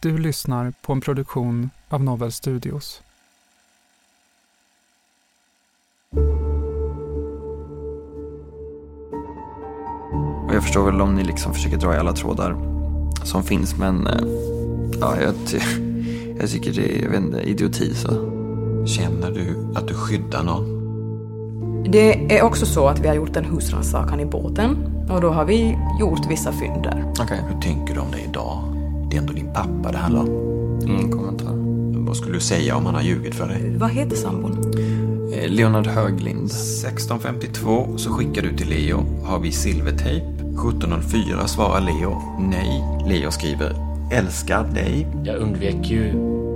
Du lyssnar på en produktion av Novel Studios. Och jag förstår väl om ni liksom försöker dra i alla trådar som finns, men eh, ja, jag, ty jag tycker det är jag vet inte, idioti. Så. Känner du att du skyddar någon? Det är också så att vi har gjort en husrannsakan i båten och då har vi gjort vissa fynd där. Okej. Hur tänker du om det idag? Det är ändå din pappa det handlar om. Ingen kommentar. Vad skulle du säga om han har ljugit för dig? Vad heter sambon? Eh, Leonard Höglind. 1652 så skickar du till Leo. Har vi silvertejp? 1704 svarar Leo nej. Leo skriver älskar dig. Jag undvek ju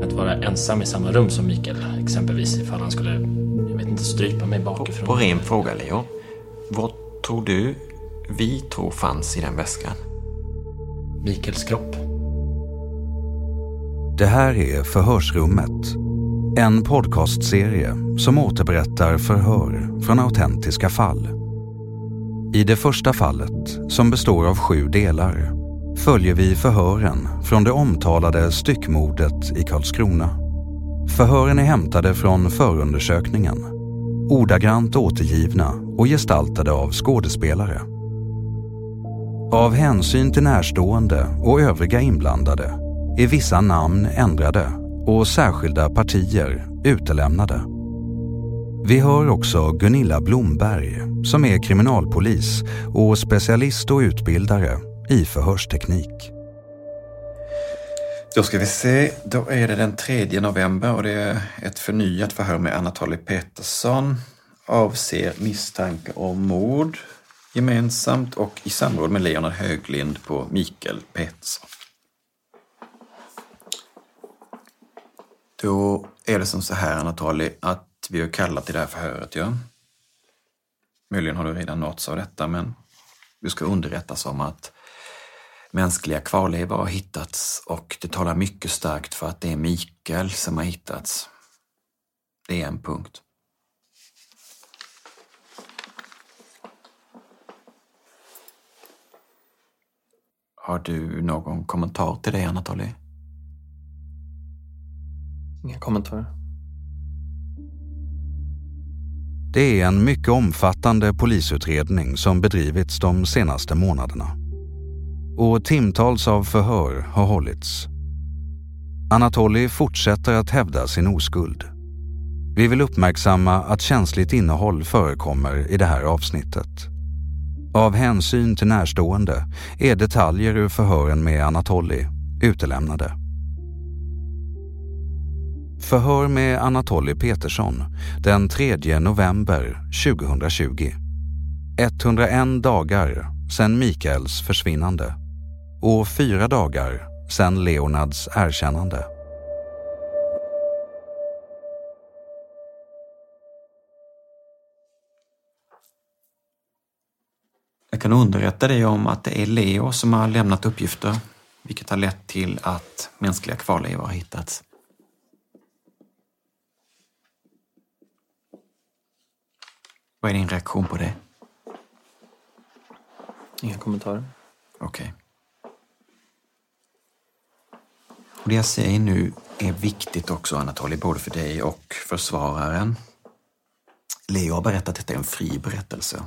att vara ensam i samma rum som Mikael, exempelvis ifall han skulle, jag vet inte, strypa mig bakifrån. På ren fråga Leo. Vad tror du vi tror fanns i den väskan? Mikaels kropp. Det här är Förhörsrummet. En podcastserie som återberättar förhör från autentiska fall. I det första fallet, som består av sju delar, följer vi förhören från det omtalade styckmordet i Karlskrona. Förhören är hämtade från förundersökningen, ordagrant återgivna och gestaltade av skådespelare. Av hänsyn till närstående och övriga inblandade är vissa namn ändrade och särskilda partier utelämnade. Vi hör också Gunilla Blomberg som är kriminalpolis och specialist och utbildare i förhörsteknik. Då ska vi se, då är det den 3 november och det är ett förnyat förhör med Anatoly Petersson. Avser misstanke om mord gemensamt och i samråd med Leonard Höglind på Mikael Petersson. Då är det som så här Anatoli, att vi har kallat till det här förhöret. Ja? Möjligen har du redan nåtts av detta, men du ska underrättas om att mänskliga kvarlevor har hittats och det talar mycket starkt för att det är Mikael som har hittats. Det är en punkt. Har du någon kommentar till det, Anatoly? Inga kommentarer. Det är en mycket omfattande polisutredning som bedrivits de senaste månaderna. Och timtals av förhör har hållits. Anatoly fortsätter att hävda sin oskuld. Vi vill uppmärksamma att känsligt innehåll förekommer i det här avsnittet. Av hänsyn till närstående är detaljer ur förhören med Anatoly utelämnade. Förhör med Anatoly Petersson den 3 november 2020. 101 dagar sedan Mikaels försvinnande och fyra dagar sedan Leonards erkännande. Jag kan underrätta dig om att det är Leo som har lämnat uppgifter, vilket har lett till att mänskliga kvarlevor har hittats. Vad är din reaktion på det? Inga kommentarer. Okej. Och det jag säger nu är viktigt också, Anatoly, både för dig och försvararen. Leo har berättat att detta är en fri berättelse.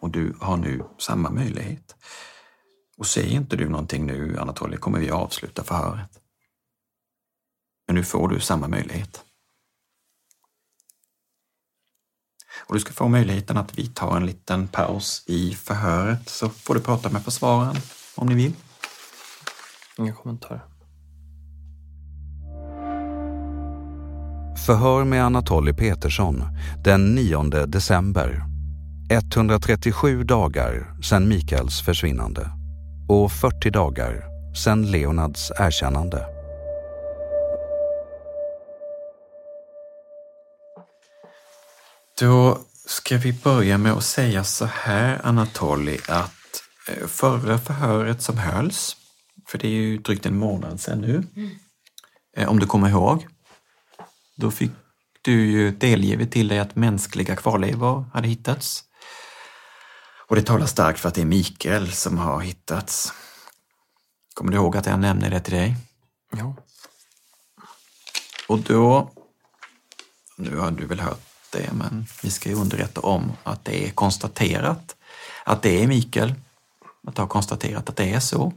Och du har nu samma möjlighet. Och säger inte du någonting nu, Anatoly, kommer vi avsluta förhöret. Men nu får du samma möjlighet. Och du ska få möjligheten att vi tar en liten paus i förhöret så får du prata med försvararen om ni vill. Inga kommentarer. Förhör med Anatoly Petersson den 9 december. 137 dagar sedan Mikaels försvinnande och 40 dagar sedan Leonards erkännande. Då ska vi börja med att säga så här, Anatoly, att eh, förra förhöret som hölls, för det är ju drygt en månad sedan nu, eh, om du kommer ihåg, då fick du ju delgivet till dig att mänskliga kvarlevor hade hittats. Och det talar starkt för att det är Mikael som har hittats. Kommer du ihåg att jag nämnde det till dig? Ja. Och då, nu har du väl hört det, men vi ska ju underrätta om att det är konstaterat att det är Mikael. Att det har konstaterat att det är så.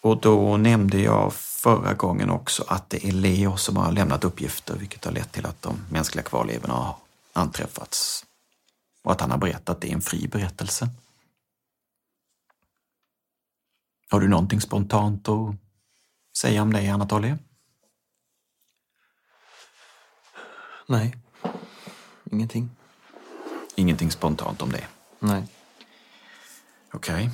Och då nämnde jag förra gången också att det är Leo som har lämnat uppgifter, vilket har lett till att de mänskliga kvarlevorna har anträffats. Och att han har berättat det i en fri berättelse. Har du någonting spontant att säga om det, Anatoly? Nej. Ingenting. Ingenting spontant om det? Nej. Okej.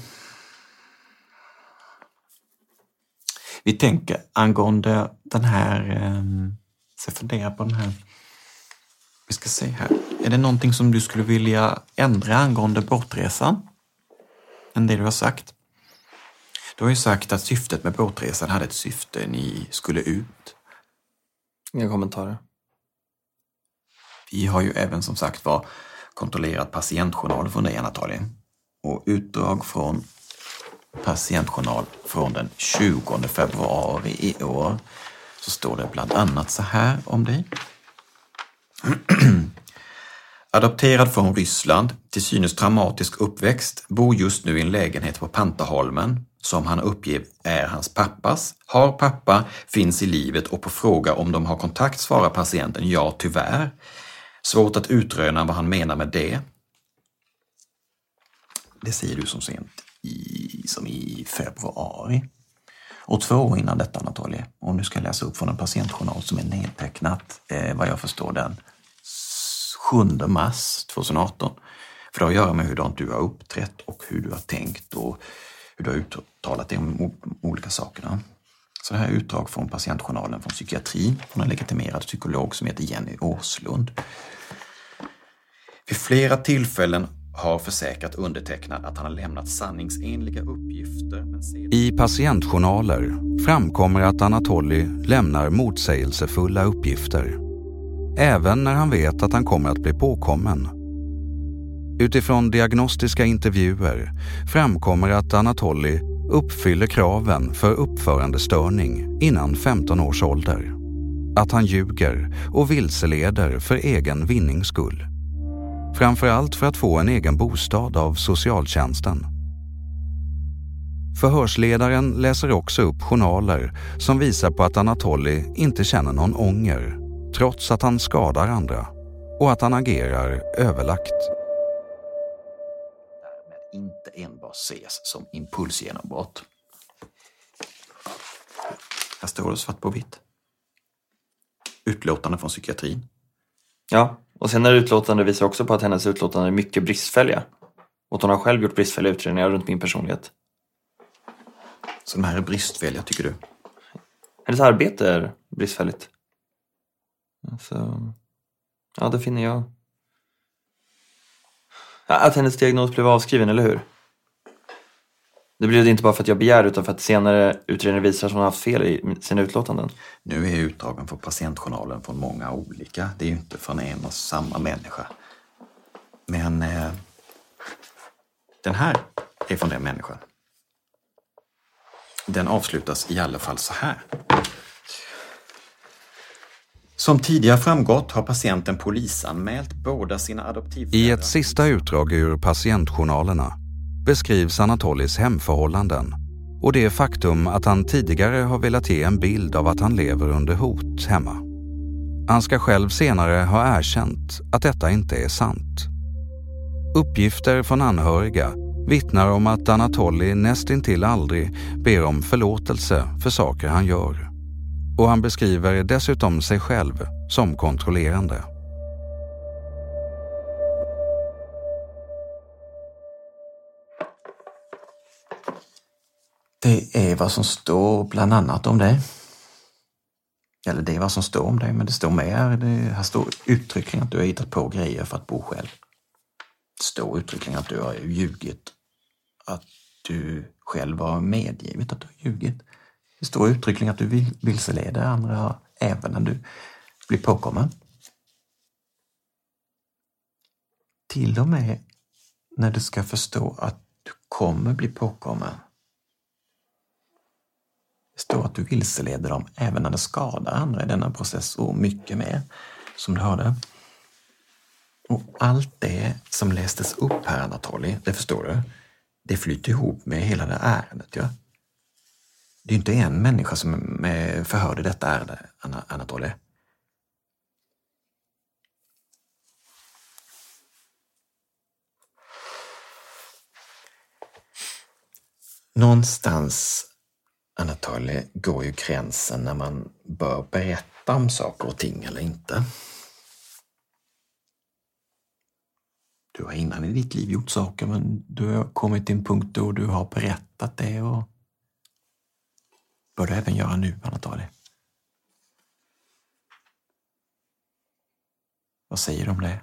Vi tänker angående den här, um, så jag funderar på den här, vi ska se här. Är det någonting som du skulle vilja ändra angående båtresan? Än det du har sagt? Du har ju sagt att syftet med båtresan hade ett syfte, ni skulle ut. Inga kommentarer. Vi har ju även som sagt var kontrollerat patientjournal från dig, Anatoly. Och utdrag från patientjournal från den 20 februari i år så står det bland annat så här om dig. Adopterad från Ryssland, till synes traumatisk uppväxt, bor just nu i en lägenhet på Pantaholmen som han uppger är hans pappas. Har pappa, finns i livet och på fråga om de har kontakt svarar patienten ja, tyvärr. Svårt att utröna vad han menar med det. Det säger du som sent i, som i februari. Och två år innan detta, Anatoly, och nu ska jag läsa upp från en patientjournal som är nedtecknat, eh, vad jag förstår, den 7 mars 2018. För det har att göra med hur du har uppträtt och hur du har tänkt och hur du har uttalat dig om olika sakerna. Så det här är utdrag från patientjournalen från psykiatrin från en legitimerad psykolog som heter Jenny Åslund. Vid flera tillfällen har försäkrat undertecknad att han har lämnat sanningsenliga uppgifter. Men sedan... I patientjournaler framkommer att Anatoly lämnar motsägelsefulla uppgifter. Även när han vet att han kommer att bli påkommen. Utifrån diagnostiska intervjuer framkommer att Anatoly uppfyller kraven för uppförandestörning innan 15 års ålder. Att han ljuger och vilseleder för egen vinnings skull. Framförallt för att få en egen bostad av socialtjänsten. Förhörsledaren läser också upp journaler som visar på att Anatoly inte känner någon ånger trots att han skadar andra och att han agerar överlagt. Därmed inte enbart ses som impulsgenombrott. Här står det svart på vitt. Utlåtande från psykiatrin. Ja, och sen är utlåtande visar också på att hennes utlåtande är mycket bristfälliga. Och att hon har själv gjort bristfälliga utredningar runt min personlighet. Så de här är bristfälliga, tycker du? Hennes arbete är bristfälligt. Så, ja, det finner jag. Att hennes diagnos blev avskriven, eller hur? Det blev det inte bara för att jag begär utan för att senare utredningen visar att hon har haft fel i sina utlåtanden. Nu är utdragen från patientjournalen från många olika. Det är ju inte från en och samma människa. Men eh, den här är från den människan. Den avslutas i alla fall så här. Som tidigare framgått har patienten polisanmält båda sina adoptivföräldrar. I ett sista utdrag ur patientjournalerna beskrivs Anatolis hemförhållanden och det faktum att han tidigare har velat ge en bild av att han lever under hot hemma. Han ska själv senare ha erkänt att detta inte är sant. Uppgifter från anhöriga vittnar om att Anatoli nästintill aldrig ber om förlåtelse för saker han gör. Och han beskriver dessutom sig själv som kontrollerande. Det är vad som står bland annat om dig. Eller det är vad som står om dig, men det står mer. Det här står uttryckligen att du har hittat på grejer för att bo själv. Det står uttryckligen att du har ljugit. Att du själv har medgivit att du har ljugit. Det står uttryckligen att du vilseleder andra även när du blir påkommen. Till och med när du ska förstå att du kommer bli påkommen. Det står att du vilseleder dem även när det skadar andra i denna process och mycket mer, som du hörde. Och allt det som lästes upp här, Anatoly, det förstår du, det flyter ihop med hela det här ärendet. Ja? Det är inte en människa som är förhörd i detta ärende, Anatoly. Någonstans, Anatoly, går ju gränsen när man bör berätta om saker och ting eller inte. Du har innan i ditt liv gjort saker men du har kommit till en punkt då du har berättat det och bör du även göra nu, Anatoly. Vad säger du om det?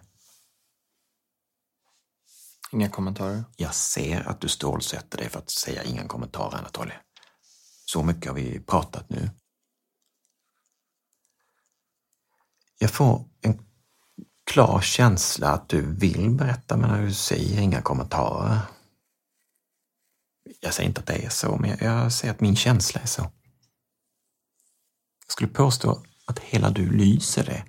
Inga kommentarer. Jag ser att du stålsätter dig för att säga inga kommentarer, Anatoly. Så mycket har vi pratat nu. Jag får en klar känsla att du vill berätta, men du säger inga kommentarer. Jag säger inte att det är så, men jag säger att min känsla är så. Jag skulle påstå att hela du lyser det.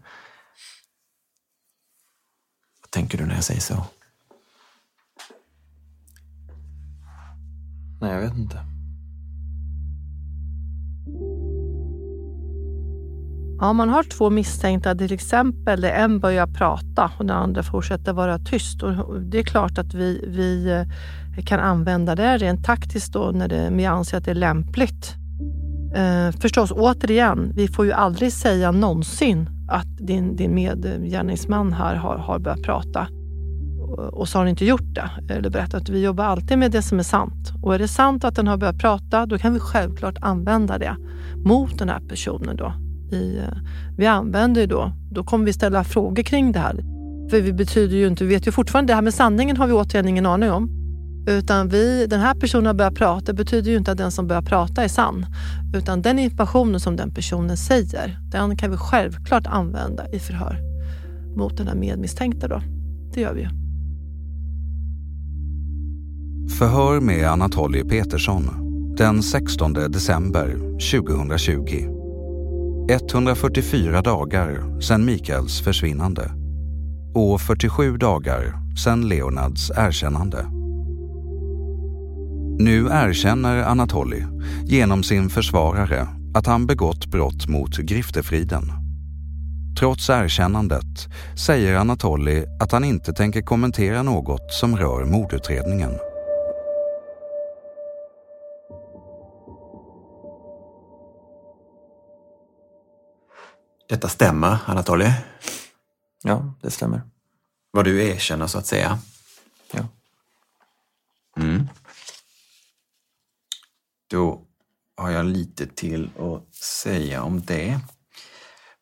Vad tänker du när jag säger så? Nej, jag vet inte. Ja, man har två misstänkta, till exempel där en börjar prata och den andra fortsätter vara tyst. Och det är klart att vi, vi eh, kan använda det rent taktiskt då när det, vi anser att det är lämpligt. Eh, förstås, återigen, vi får ju aldrig säga någonsin att din, din medgärningsman här har, har börjat prata och så har ni inte gjort det eller berättat. Vi jobbar alltid med det som är sant. Och är det sant att den har börjat prata, då kan vi självklart använda det mot den här personen. Då. I, eh, vi använder ju då, då kommer vi ställa frågor kring det här. För vi betyder ju inte, vi vet ju fortfarande, det här med sanningen har vi återigen ingen aning om. Utan vi, den här personen har börjat prata betyder ju inte att den som börjar prata är sann. Utan den informationen som den personen säger, den kan vi självklart använda i förhör mot den här medmisstänkta. Då. Det gör vi ju. Förhör med Anatoly Petersson den 16 december 2020. 144 dagar sedan Mikaels försvinnande och 47 dagar sedan Leonards erkännande. Nu erkänner Anatoly genom sin försvarare att han begått brott mot griftefriden. Trots erkännandet säger Anatoly att han inte tänker kommentera något som rör mordutredningen. Detta stämmer, Anatoly? Ja, det stämmer. Vad du erkänner, så att säga? Ja. Mm. Då har jag lite till att säga om det.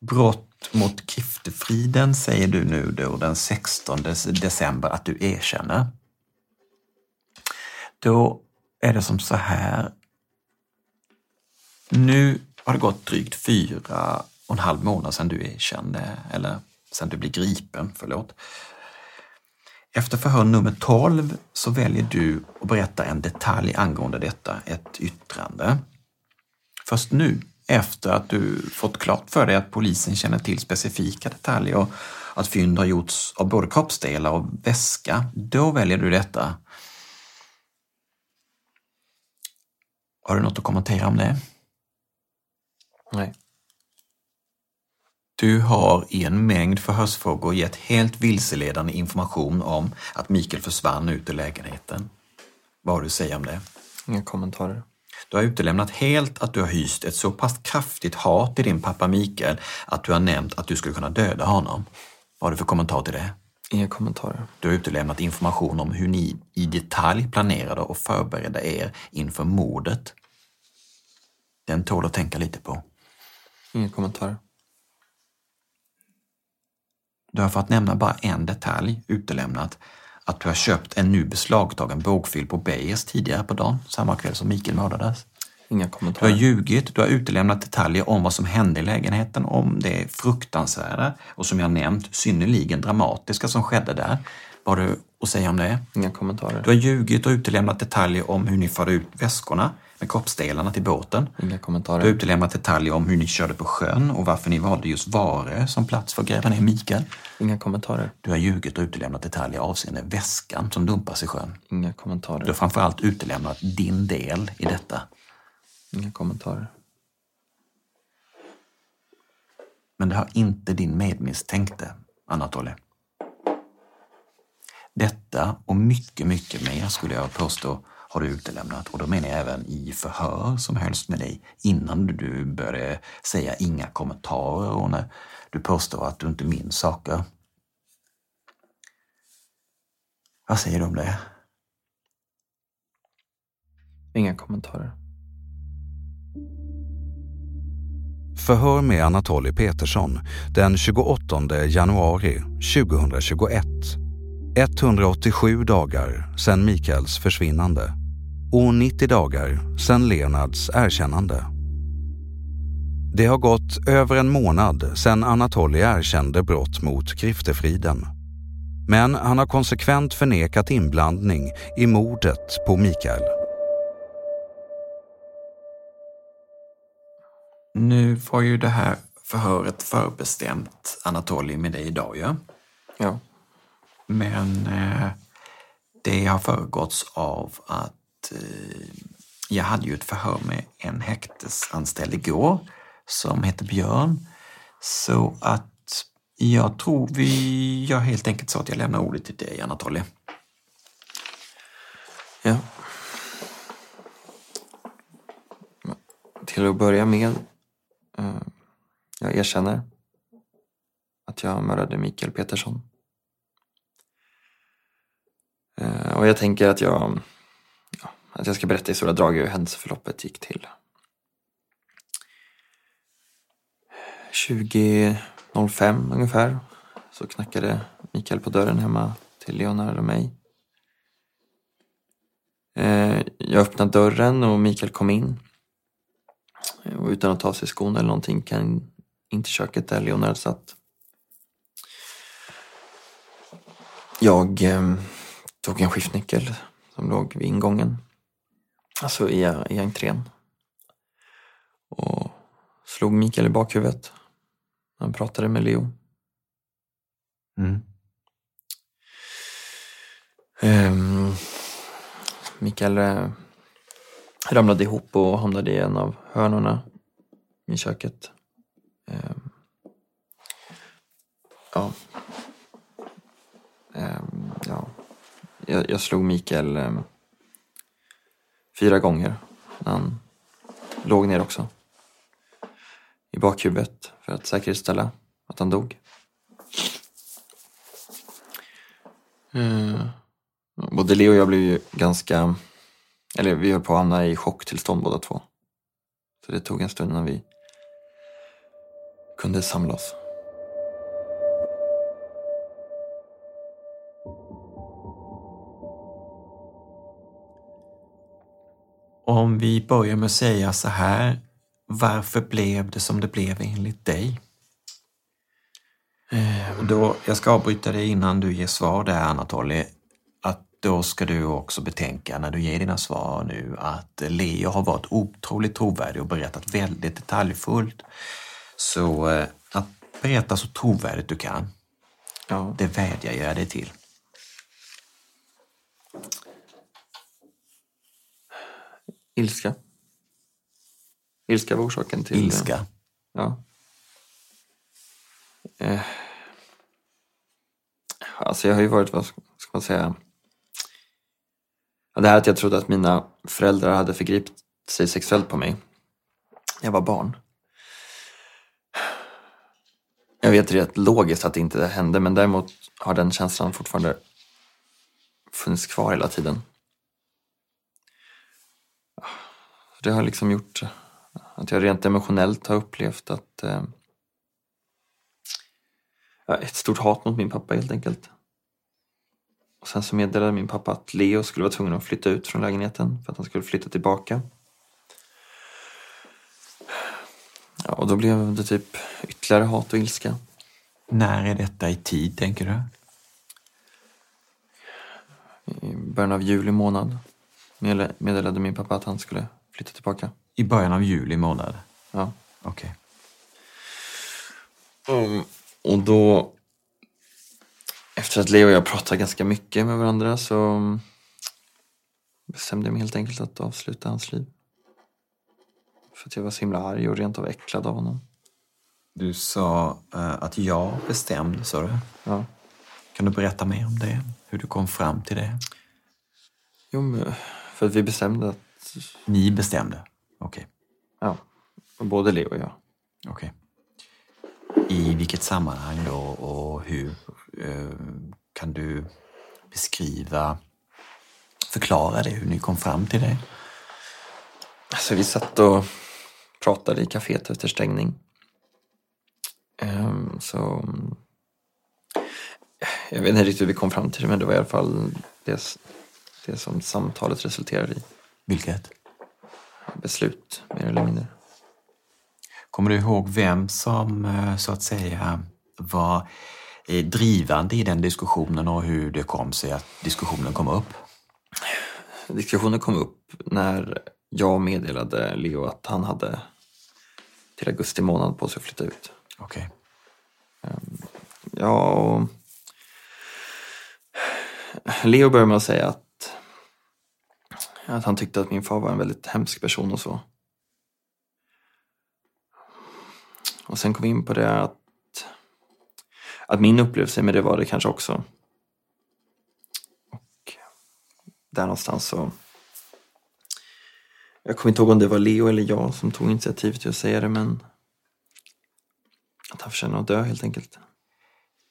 Brott mot griftefriden säger du nu då den 16 december att du erkänner. Då är det som så här. Nu har det gått drygt fyra och en halv månad sedan du erkände, eh, eller sedan du blev gripen, förlåt. Efter förhör nummer 12 så väljer du att berätta en detalj angående detta, ett yttrande. Först nu, efter att du fått klart för dig att polisen känner till specifika detaljer och att fynd har gjorts av både kroppsdelar och väska, då väljer du detta. Har du något att kommentera om det? Nej. Du har i en mängd förhörsfrågor gett helt vilseledande information om att Mikael försvann ut ur lägenheten. Vad har du att säga om det? Inga kommentarer. Du har utelämnat helt att du har hyst ett så pass kraftigt hat till din pappa Mikael att du har nämnt att du skulle kunna döda honom. Vad har du för kommentar till det? Inga kommentarer. Du har utelämnat information om hur ni i detalj planerade och förberedde er inför mordet. Den tål att tänka lite på. Inga kommentarer. Du har för att nämna bara en detalj utelämnat att du har köpt en nu beslagtagen bågfyll på Beijer tidigare på dagen, samma kväll som Mikael mördades. Inga Du kommentarer. har ljugit, du har utelämnat detaljer om vad som hände i lägenheten, om det fruktansvärda och som jag nämnt synnerligen dramatiska som skedde där. Vad har du att säga om det? Inga kommentarer. Du har ljugit och utelämnat detaljer om hur ni förde ut väskorna med kroppsdelarna till båten. Inga Du har kommentarer. utelämnat detaljer om hur ni körde på sjön och varför ni valde just Vare som plats för att gräva ner Mikael. Inga kommentarer. Du har ljugit och utelämnat detaljer avseende väskan som dumpas i sjön. Inga Du kommentarer. har framförallt utelämnat din del i detta. Inga kommentarer. Men det har inte din medmisstänkte, Anatoly. Detta och mycket, mycket mer skulle jag påstå har du utelämnat. Och då menar jag även i förhör som hölls med dig innan du började säga inga kommentarer och när du påstår att du inte minns saker. Vad säger du om det? Inga kommentarer. Förhör med Anatoly Petersson den 28 januari 2021. 187 dagar sedan Mikaels försvinnande och 90 dagar sedan Leonards erkännande. Det har gått över en månad sedan Anatoly erkände brott mot griftefriden. Men han har konsekvent förnekat inblandning i mordet på Mikael. Nu var ju det här förhöret förbestämt, Anatoly, med dig idag ju. Ja? Ja. Men eh, det har föregåtts av att eh, jag hade ju ett förhör med en häktesanställd igår som heter Björn. Så att jag tror vi, jag helt enkelt sa att jag lämnar ordet till dig, Anatoly. Ja. Till att börja med, eh, jag erkänner att jag mördade Mikael Petersson. Eh, och jag tänker att jag, att jag ska berätta i stora drag hur händelseförloppet gick till. 20.05 ungefär så knackade Mikael på dörren hemma till Leonard och mig. Eh, jag öppnade dörren och Mikael kom in. Och utan att ta sig skorna eller någonting kan in till köket där Leonard satt. Jag eh, tog en skiftnyckel som låg vid ingången. Alltså i, i entrén. Och slog Mikael i bakhuvudet. Han pratade med Leo. Mm. Ehm, Mikael eh, ramlade ihop och hamnade i en av hörnorna i köket. Ehm, ja. Ehm, ja. Jag, jag slog Mikael fyra gånger när han låg ner också. I bakhuvudet för att säkerställa att han dog. Mm. Både Leo och jag blev ju ganska, eller vi höll på att hamna i chocktillstånd båda två. Så det tog en stund innan vi kunde samla oss. Om vi börjar med att säga så här, varför blev det som det blev enligt dig? Eh, då, jag ska avbryta dig innan du ger svar där Anatoly. Att då ska du också betänka när du ger dina svar nu att Leo har varit otroligt trovärdig och berättat väldigt detaljfullt. Så eh, att berätta så trovärdigt du kan, Ja. det vädjar jag dig till. Ilska. Ilska var orsaken till... Ilska? Ja. Eh. Alltså jag har ju varit, vad ska man säga... Det här att jag trodde att mina föräldrar hade förgripit sig sexuellt på mig. Jag var barn. Jag vet rätt logiskt att det inte hände men däremot har den känslan fortfarande funnits kvar hela tiden. Det har liksom gjort att jag rent emotionellt har upplevt att eh, ett stort hat mot min pappa helt enkelt. Och sen så meddelade min pappa att Leo skulle vara tvungen att flytta ut från lägenheten för att han skulle flytta tillbaka. Ja, och då blev det typ ytterligare hat och ilska. När är detta i tid, tänker du? I början av juli månad medde- meddelade min pappa att han skulle flytta tillbaka. I början av juli månad? Ja. Okej. Mm, och då, efter att Leo och jag pratade ganska mycket med varandra så bestämde jag mig helt enkelt att avsluta hans liv. För att jag var så himla arg och rent av äcklad av honom. Du sa eh, att jag bestämde, sa du? Ja. Kan du berätta mer om det? Hur du kom fram till det? Jo, men för att vi bestämde att... Ni bestämde? Okej. Ja, och både Leo och jag. Okej. I vilket sammanhang då och hur? Eh, Kan du beskriva, förklara det, hur ni kom fram till det? Alltså vi satt och pratade i kaféet efter stängning. Ehm, så... Jag vet inte riktigt hur vi kom fram till det men det var i alla fall det, det som samtalet resulterade i. Vilket? Beslut, mer eller mindre. Kommer du ihåg vem som eh, så att säga var eh, drivande i den diskussionen och hur det kom sig att diskussionen kom upp? Diskussionen kom upp när jag meddelade Leo att han hade till augusti månad på sig att flytta ut. Okej. Ja, och Leo började med att säga att, att han tyckte att min far var en väldigt hemsk person och så. Och sen kom vi in på det att, att min upplevelse med det var det kanske också. Och där någonstans så... Jag kommer inte ihåg om det var Leo eller jag som tog initiativ till att säga det men att han förtjänar att dö helt enkelt.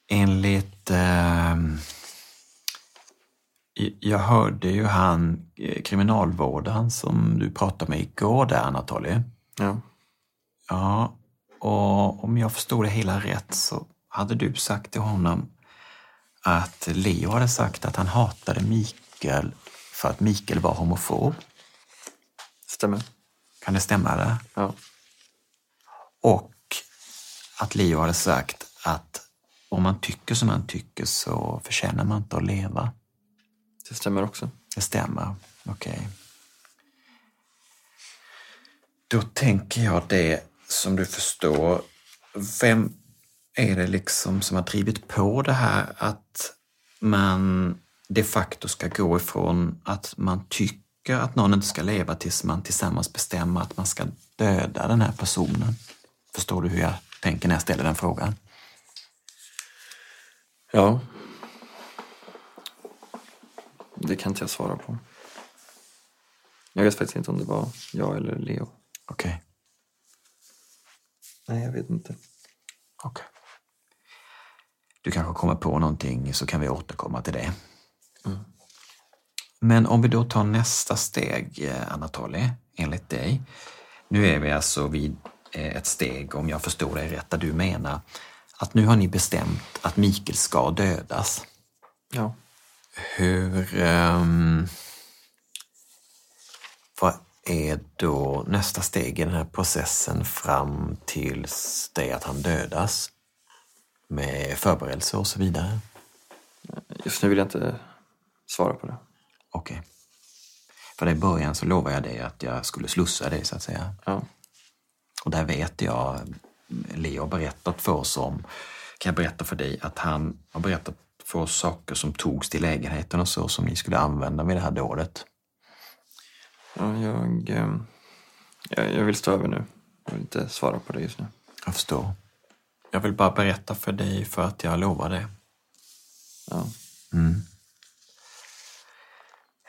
Enligt... ehm, jag hörde ju han, eh, kriminalvårdaren som du pratade med igår där, Anatoly. Ja. Ja, och om jag förstod det hela rätt så hade du sagt till honom att Leo hade sagt att han hatade Mikael för att Mikael var homofob. Stämmer. Kan det stämma? Det? Ja. Och att Leo hade sagt att om man tycker som man tycker så förtjänar man inte att leva. Det stämmer också. Det stämmer, okej. Då tänker jag det som du förstår. Vem är det liksom som har drivit på det här att man de facto ska gå ifrån att man tycker att någon inte ska leva tills man tillsammans bestämmer att man ska döda den här personen? Förstår du hur jag tänker när jag ställer den frågan? Ja. Det kan inte jag svara på. Jag vet faktiskt inte om det var jag eller Leo. Okej. Nej, jag vet inte. Okej. Du kanske kommer på någonting så kan vi återkomma till det. Men om vi då tar nästa steg, eh, Anatoly, enligt dig. Nu är vi alltså vid eh, ett steg, om jag förstår dig rätt, där du menar att nu har ni bestämt att Mikael ska dödas. Ja. Hur... Um, vad är då nästa steg i den här processen fram tills det att han dödas? Med förberedelser och så vidare? Just nu vill jag inte svara på det. Okej. Okay. För i början så lovade jag dig att jag skulle slussa dig så att säga. Ja. Och där vet jag, Leo har berättat för oss om, kan jag berätta för dig, att han har berättat oss saker som togs till lägenheten och så som ni skulle använda vid det här dådet. Ja, jag, ehm, jag, jag vill stå över nu. Jag vill inte svara på det just nu. Jag förstår. Jag vill bara berätta för dig för att jag lovar det. Ja. Mm.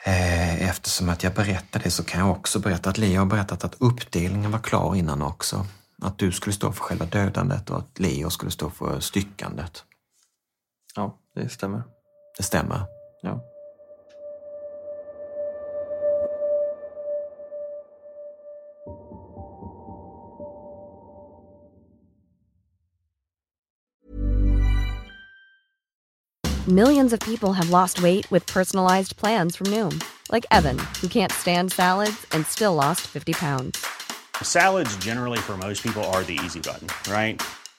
Eh, eftersom att jag berättade det så kan jag också berätta att Leo har berättat att uppdelningen var klar innan också. Att du skulle stå för själva dödandet och att Leo skulle stå för styckandet. Ja, det stämmer. Det stämmer? Ja. Millions of people have lost weight with personalized plans from Noom. Like Evan, who can't stand salads and still lost 50 pounds. Salads generally for most people are the easy button, right?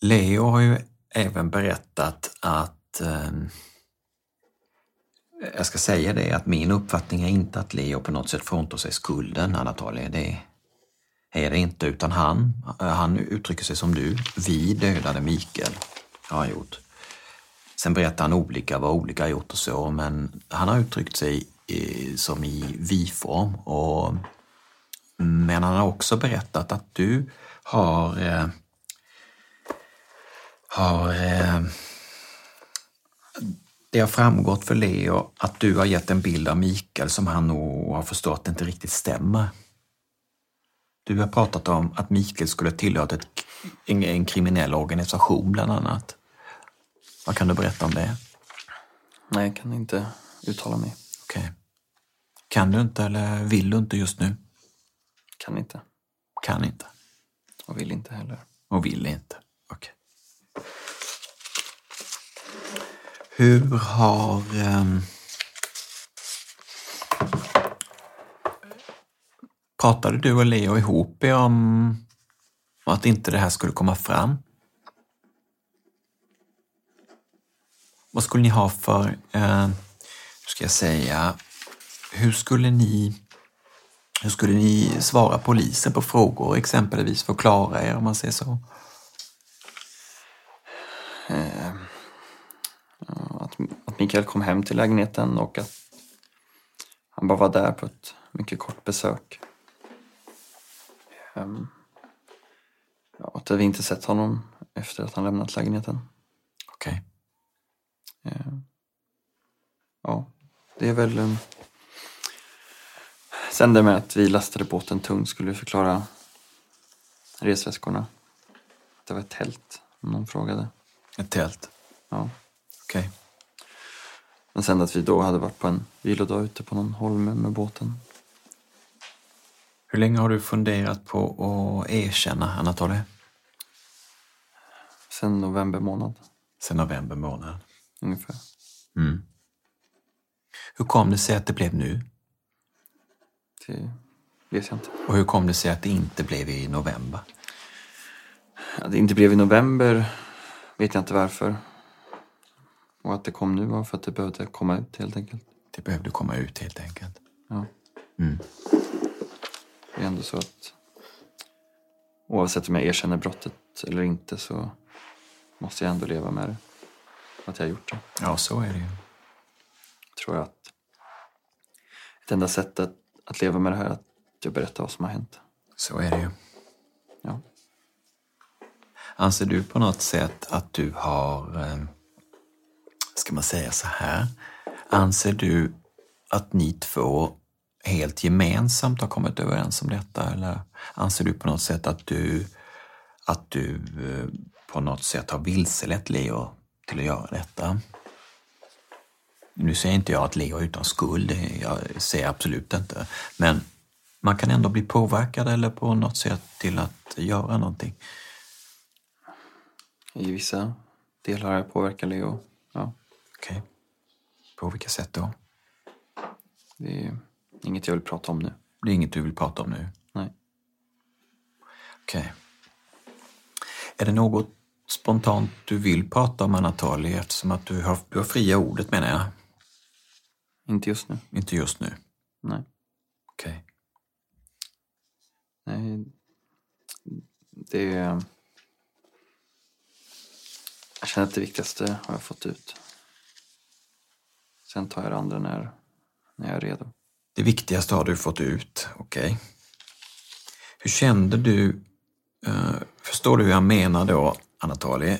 Leo har ju även berättat att eh, jag ska säga det att min uppfattning är inte att Leo på något sätt fråntar sig skulden, Anatoly. Det är det inte, utan han, eh, han uttrycker sig som du. Vi dödade Mikael, har han gjort. Sen berättar han olika vad olika har gjort och så, men han har uttryckt sig i, som i vi-form. Och, mm, men han har också berättat att du har eh, har eh, det har framgått för Leo att du har gett en bild av Mikael som han nog har förstått inte riktigt stämmer. Du har pratat om att Mikael skulle tillhört ett, en, en kriminell organisation bland annat. Vad kan du berätta om det? Nej, jag kan inte uttala mig. Okej. Kan du inte eller vill du inte just nu? Kan inte. Kan inte. Och vill inte heller. Och vill inte. Okej. Hur har... ehm, pratade du och Leo ihop er om att inte det här skulle komma fram? Vad skulle ni ha för, eh, hur ska jag säga, hur skulle ni hur skulle ni svara polisen på frågor, exempelvis för att klara er om man säger så? Eh, ja, att, att Mikael kom hem till lägenheten och att han bara var där på ett mycket kort besök. Ehm, ja, att vi inte sett honom efter att han lämnat lägenheten. Okej. Eh, ja, det är väl... Um, sen det med att vi lastade båten tungt skulle förklara resväskorna. Det var ett tält, om någon frågade. Ett tält? Ja. Okej. Men sen att vi då hade varit på en vilodag ute på någon holme med båten. Hur länge har du funderat på att erkänna Anatoly? Sen november månad. Sen november månad? Ungefär. Mm. Hur kom det sig att det blev nu? Det vet jag inte. Och hur kom det sig att det inte blev i november? Att det inte blev i november vet jag inte varför. Och att det kom nu var för att det behövde komma ut helt enkelt. Det behövde komma ut helt enkelt. Ja. Mm. Det är ändå så att oavsett om jag erkänner brottet eller inte så måste jag ändå leva med det. Att jag har gjort det. Ja, så är det ju. Tror jag att ett enda sätt att, att leva med det här är att jag berättar vad som har hänt. Så är det ju. Ja. Anser du på något sätt att du har, eh, ska man säga så här, anser du att ni två helt gemensamt har kommit överens om detta eller anser du på något sätt att du, att du eh, på något sätt har vilselett Leo till att göra detta? Nu säger inte jag att Leo är utan skuld, det jag säger absolut inte. Men man kan ändå bli påverkad eller på något sätt till att göra någonting. I vissa delar har jag påverkat Leo. Okej. På vilka sätt då? Det är inget jag vill prata om nu. Det är inget du vill prata om nu? Nej. Okej. Är det något spontant du vill prata om Anatoly eftersom att du har, du har fria ordet menar jag? Inte just nu. Inte just nu? Nej. Okej. Nej. Det. Jag känner att det viktigaste har jag fått ut. Sen tar jag det andra när, när jag är redo. Det viktigaste har du fått ut, okej. Hur kände du, eh, förstår du hur jag menar då, Anatoly?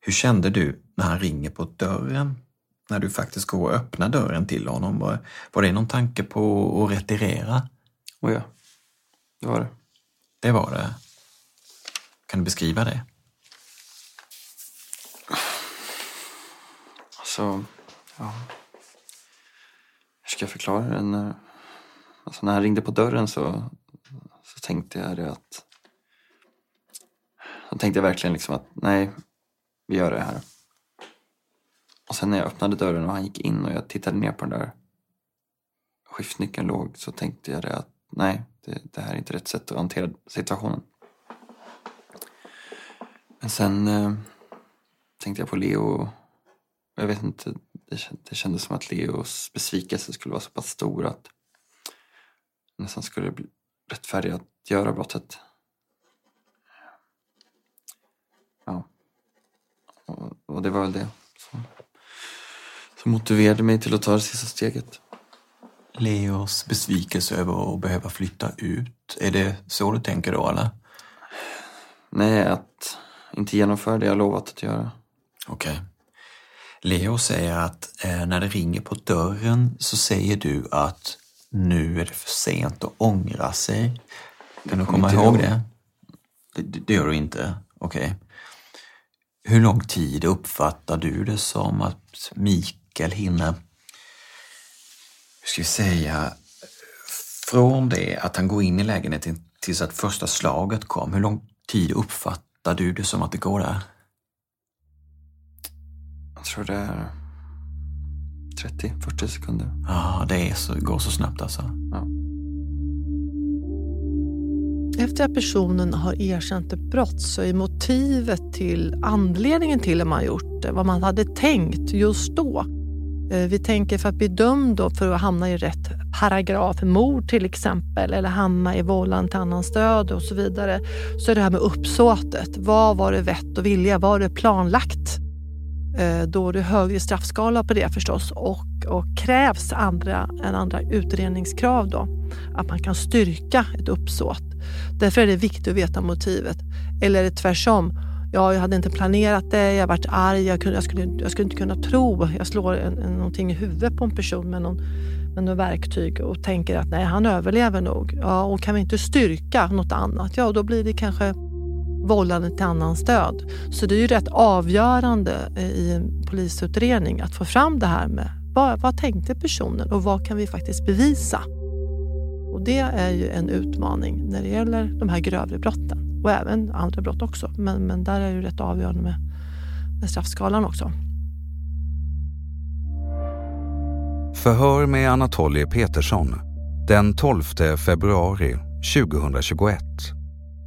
Hur kände du när han ringer på dörren? När du faktiskt går och öppnar dörren till honom? Var, var det någon tanke på att retirera? Oh ja, det var det. Det var det. Kan du beskriva det? Alltså, ja. Hur ska jag förklara det? När, alltså när han ringde på dörren så, så tänkte jag det att... Då tänkte jag verkligen liksom att nej, vi gör det här. Och sen när jag öppnade dörren och han gick in och jag tittade ner på den där skiftnyckeln låg så tänkte jag det att nej, det, det här är inte rätt sätt att hantera situationen. Men sen eh, tänkte jag på Leo jag vet inte, det, det kändes som att Leos besvikelse skulle vara så pass stor att nästan skulle bli rättfärdig att göra brottet. Ja. Och, och det var väl det som, som motiverade mig till att ta det sista steget. Leos besvikelse över att behöva flytta ut, är det så du tänker då eller? Nej, att, inte genomföra det jag lovat att göra. Okej. Leo säger att eh, när det ringer på dörren så säger du att nu är det för sent att ångra sig. Kan du komma ihåg det? det? Det gör du inte? Okej. Hur lång tid uppfattar du det som att Mikael hinner, hur ska vi säga, från det att han går in i lägenheten tills att första slaget kom, hur lång tid uppfattar du det som att det går där? Jag tror det är 30-40 sekunder. Ja, det är så, går så snabbt alltså. Efter att personen har erkänt ett brott så är motivet till anledningen till att man gjort det, vad man hade tänkt just då. Eh, Vi tänker för att bli dömd då för att hamna i rätt paragraf, mord till exempel, eller hamna i vållande till annans död och så vidare, så är det här med uppsåtet. Vad var det vett och vilja? Var det planlagt? Eh, då är det högre straffskala på det förstås och, och krävs andra än andra utredningskrav då. Att man kan styrka ett uppsåt. Därför är det viktigt att veta motivet. Eller är det tvärtom? Ja, jag hade inte planerat det, jag varit arg, jag, kunde, jag, skulle, jag skulle inte kunna tro. Jag slår en, en, någonting i huvudet på en person med någon, med något verktyg och tänker att nej, han överlever nog. Ja, och kan vi inte styrka något annat, ja då blir det kanske vållande till annans död. Så det är ju rätt avgörande eh, i en polisutredning att få fram det här med vad, vad tänkte personen och vad kan vi faktiskt bevisa? Och det är ju en utmaning när det gäller de här grövre brotten och även andra brott också. Men, men där är det ju rätt avgörande med, med straffskalan också. Förhör med Anatoly Petersson den 12 februari 2021.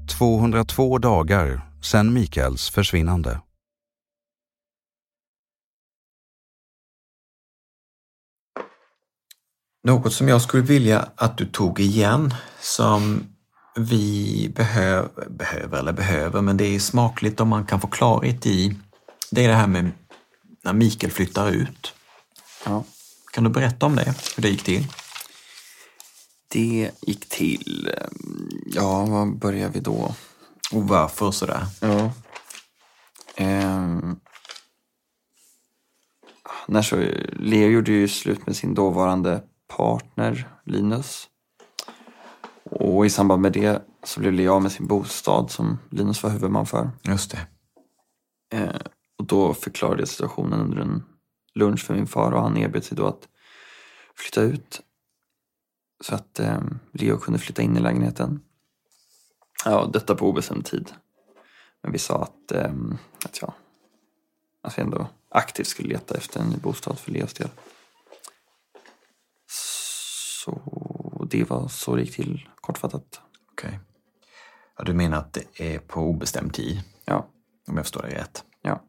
202 dagar sedan Mikaels försvinnande. Något som jag skulle vilja att du tog igen som vi behöver, behöver eller behöver, men det är smakligt om man kan få klarhet i. Det är det här med när Mikael flyttar ut. Ja. Kan du berätta om det? Hur det gick till? Det gick till, eh, ja vad börjar vi då? Och varför sådär? Ja. Ehm. När så, Leo gjorde ju slut med sin dåvarande partner Linus. Och i samband med det så blev Leo av med sin bostad som Linus var huvudman för. Just det. Eh, och då förklarade jag situationen under en lunch för min far och han erbjöd sig då att flytta ut. Så att eh, Leo kunde flytta in i lägenheten. Ja, detta på obestämd tid. Men vi sa att, eh, att, ja, att vi ändå aktivt skulle leta efter en ny bostad för Leos del. Så det var så det gick till kortfattat. Okej. Ja, du menar att det är på obestämd tid? Ja. Om jag förstår dig rätt? Ja.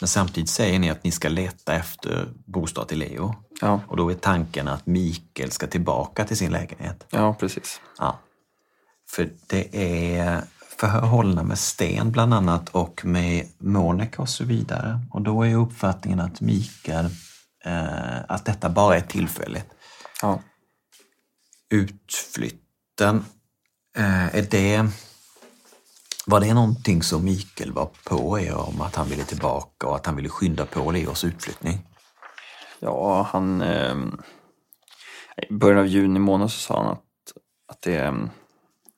Men samtidigt säger ni att ni ska leta efter bostad till Leo. Ja. Och då är tanken att Mikael ska tillbaka till sin lägenhet. Ja, precis. Ja. För det är förhör hållna med Sten bland annat och med Monica och så vidare. Och då är uppfattningen att Mikael, eh, att detta bara är tillfälligt. Ja. Utflytten, eh, är det, var det någonting som Mikael var på er om att han ville tillbaka och att han ville skynda på Leos utflyttning? Ja, han... Eh, I början av juni månad så sa han att, att, det, eh,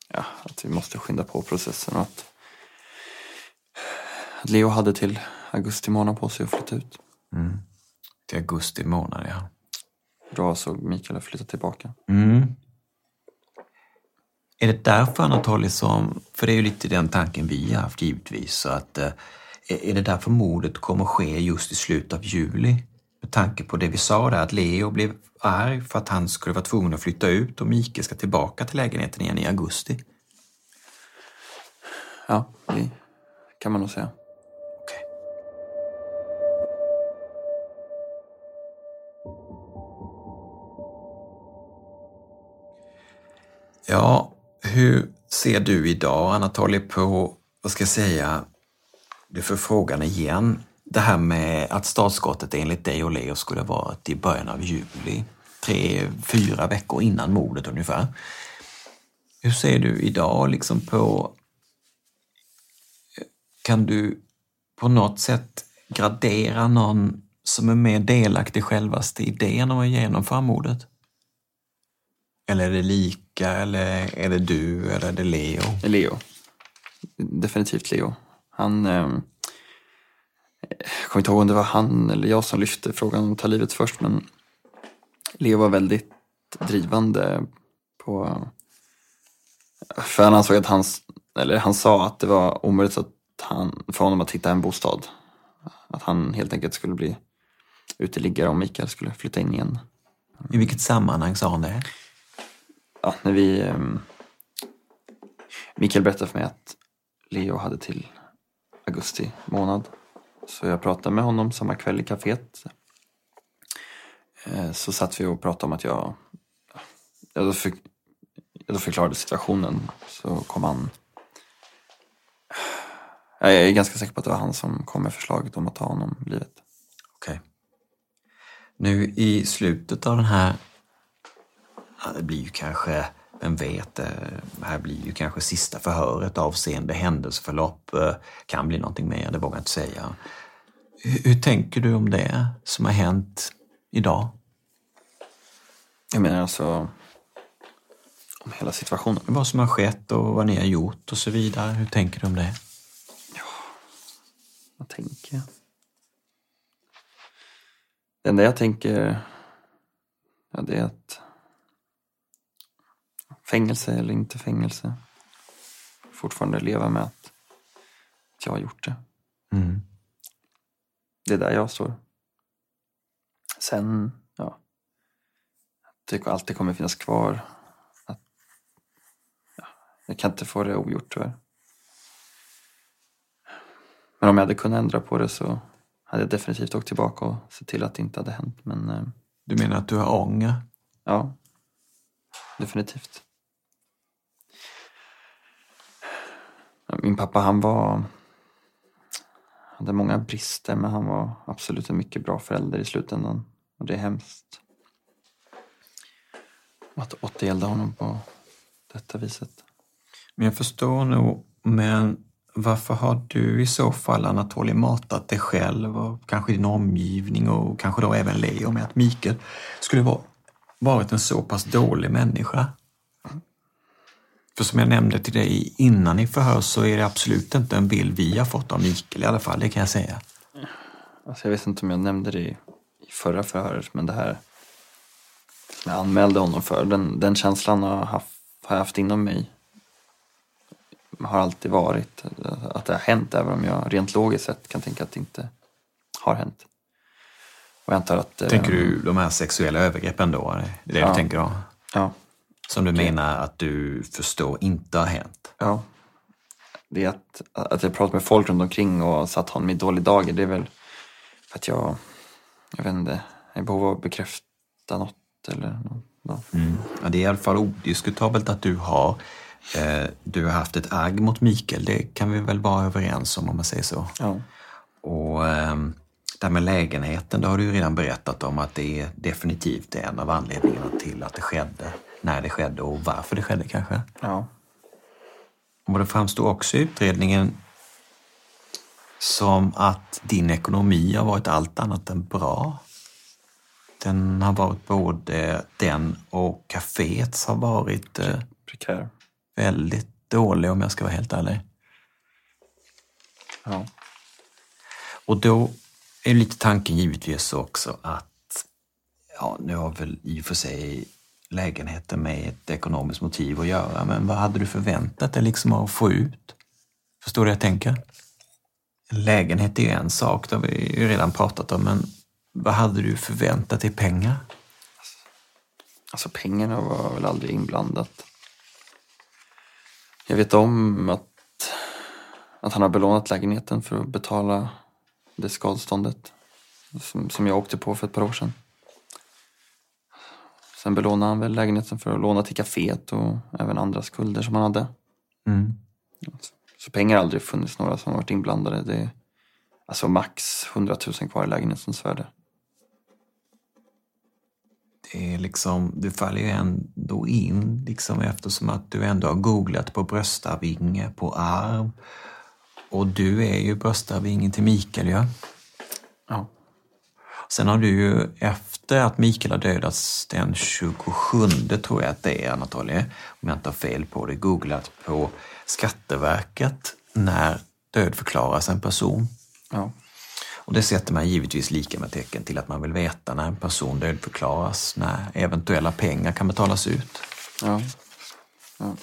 ja, att vi måste skynda på processen och att, att Leo hade till augusti månad på sig att flytta ut. Mm. Till augusti månad, ja. Då såg Mikael att flytta tillbaka. Mm. Är det därför Anatoly som, för det är ju lite den tanken vi har haft givetvis, så att eh, är är det därför mordet kommer att ske just i slutet av juli? Med tanke på det vi sa där, att Leo blev arg för att han skulle vara tvungen att flytta ut och Mikael ska tillbaka till lägenheten igen i augusti. Ja, det kan man nog säga. Ja, hur ser du idag Anatoly på, vad ska jag säga, du får frågan igen. Det här med att startskottet enligt dig och Leo skulle ha varit i början av juli. Tre, fyra veckor innan mordet ungefär. Hur ser du idag liksom på Kan du på något sätt gradera någon som är mer delaktig i självaste idén om att genomföra mordet? Eller är det lika, eller är det du, eller är det Leo? Leo. Definitivt Leo. Han... Eh, jag kommer inte ihåg om det var han eller jag som lyfte frågan om att ta livet först, men Leo var väldigt drivande på... För han ansåg att han, eller han sa att det var omöjligt att han, för honom att hitta en bostad. Att han helt enkelt skulle bli uteliggare om Mikael skulle flytta in igen. I vilket sammanhang sa han det? Ja, när vi... Um, Mikael berättade för mig att Leo hade till augusti månad. Så jag pratade med honom samma kväll i kaféet. Eh, så satt vi och pratade om att jag... Jag då, för, jag förklarade situationen. Så kom han... Jag är ganska säker på att det var han som kom med förslaget om att ta honom livet. Okej. Okay. Nu i slutet av den här... Ja, det blir ju kanske vem vet, det här blir ju kanske sista förhöret avseende händelseförlopp. Eh, kan bli någonting mer, det vågar jag inte säga. Hur, hur tänker du om det som har hänt idag? Jag menar alltså om hela situationen. Vad som har skett och vad ni har gjort och så vidare. Hur tänker du om det? Ja, vad tänker jag? Det enda jag tänker ja, det är att fängelse eller inte fängelse. Fortfarande leva med att jag har gjort det. Mm. Det är där jag står. Sen, ja. Det alltid kommer finnas kvar. Att, ja, jag kan inte få det ogjort tyvärr. Men om jag hade kunnat ändra på det så hade jag definitivt åkt tillbaka och sett till att det inte hade hänt. Men, eh, du menar att du har ånger? Ja, definitivt. Min pappa han var hade många brister men han var absolut en mycket bra förälder i slutändan. Och det är hemskt att återgälda honom på detta viset. Men jag förstår nog, men varför har du i så fall Anatoli matat dig själv och kanske din omgivning och kanske då även Leo med att Mikael skulle vara, varit en så pass dålig människa? För som jag nämnde till dig innan i förhör så är det absolut inte en bild vi har fått av Mikael i alla fall, det kan jag säga. Alltså jag vet inte om jag nämnde det i, förra förhöret, men det här som jag anmälde honom för, den, den känslan har, haft, har jag haft inom mig har alltid varit att det har hänt, även om jag rent logiskt sett kan tänka att det inte har hänt. Och jag antar att, tänker du eh, de här sexuella övergreppen då? Det är det ja, du tänker då? Ja. Som du menar att du förstår inte har hänt? Ja. Det är att, att jag pratat med folk runt omkring och satt honom i dålig dager, det är väl för att jag, jag vet inte, är i behov av att bekräfta något eller något. Mm. Ja, det är i alla fall odiskutabelt att du har eh, du har haft ett agg mot Mikael, det kan vi väl vara överens om om man säger så. Ja. Och eh, det här med lägenheten, det har du ju redan berättat om att det är definitivt en av anledningarna till att det skedde när det skedde och varför det skedde kanske. Ja. Och det framstår också i utredningen som att din ekonomi har varit allt annat än bra. Den har varit både den och kaféet har varit eh, prekär. väldigt dålig om jag ska vara helt ärlig. Ja. Och då är lite tanken givetvis också att, ja nu har väl i och för sig lägenheten med ett ekonomiskt motiv att göra. Men vad hade du förväntat dig liksom att få ut? Förstår du vad jag tänker? En lägenhet är ju en sak, det har vi ju redan pratat om, men vad hade du förväntat dig pengar? Alltså pengarna var väl aldrig inblandat. Jag vet om att, att han har belånat lägenheten för att betala det skadeståndet som, som jag åkte på för ett par år sedan. Sen belånade han väl lägenheten för att låna till kaféet och även andra skulder som han hade. Mm. Så pengar har aldrig funnits några som varit inblandade. Det är alltså max 100 000 kvar i lägenhetens värde. Det är liksom, du faller ju ändå in liksom eftersom att du ändå har googlat på bröstarvinge, på arm Och du är ju bröstarvingen till Mikael, ja? Ja. Sen har du ju efter att Mikael har dödats den 27 tror jag att det är Anatoly, om jag inte har fel på det, googlat på Skatteverket när dödförklaras en person. Ja. Och det sätter man givetvis lika med tecken till att man vill veta när en person dödförklaras, när eventuella pengar kan betalas ut. Ja. ja.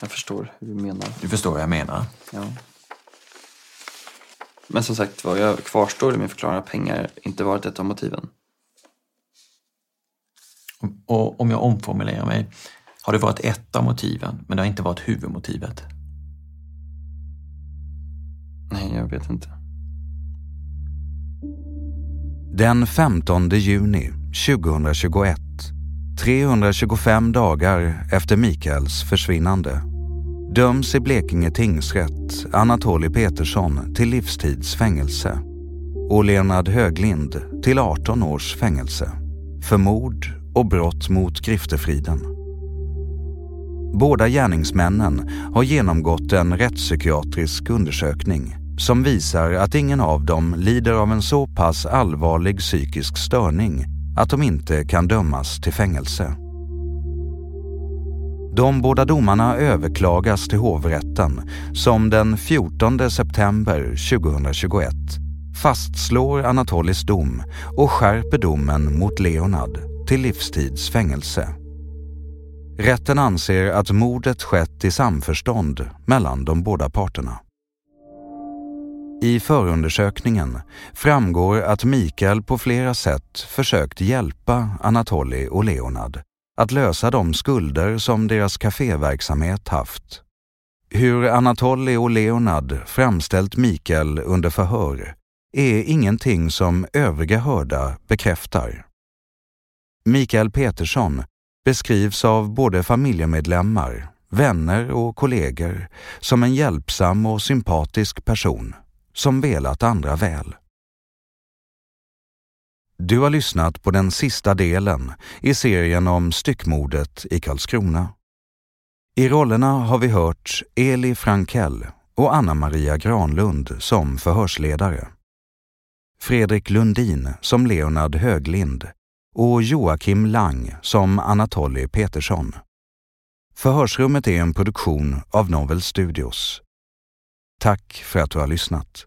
Jag förstår hur du menar. Du förstår vad jag menar? Ja. Men som sagt vad jag kvarstår i min förklaring att pengar inte varit ett av motiven. Och om jag omformulerar mig, har det varit ett av motiven, men det har inte varit huvudmotivet? Nej, jag vet inte. Den 15 juni 2021, 325 dagar efter Mikaels försvinnande, döms i Blekinge tingsrätt Anatoli Petersson till livstids fängelse och Leonard Höglind till 18 års fängelse för mord och brott mot griftefriden. Båda gärningsmännen har genomgått en rättspsykiatrisk undersökning som visar att ingen av dem lider av en så pass allvarlig psykisk störning att de inte kan dömas till fängelse. De båda domarna överklagas till hovrätten som den 14 september 2021 fastslår Anatolis dom och skärper domen mot Leonard till livstids fängelse. Rätten anser att mordet skett i samförstånd mellan de båda parterna. I förundersökningen framgår att Mikael på flera sätt försökt hjälpa Anatoli och Leonard att lösa de skulder som deras kaféverksamhet haft. Hur Anatoly och Leonard framställt Mikael under förhör är ingenting som övriga hörda bekräftar. Mikael Petersson beskrivs av både familjemedlemmar, vänner och kollegor som en hjälpsam och sympatisk person som velat andra väl. Du har lyssnat på den sista delen i serien om styckmordet i Karlskrona. I rollerna har vi hört Eli Frankell och Anna-Maria Granlund som förhörsledare. Fredrik Lundin som Leonard Höglind och Joakim Lang som Anatoly Petersson. Förhörsrummet är en produktion av Novel Studios. Tack för att du har lyssnat.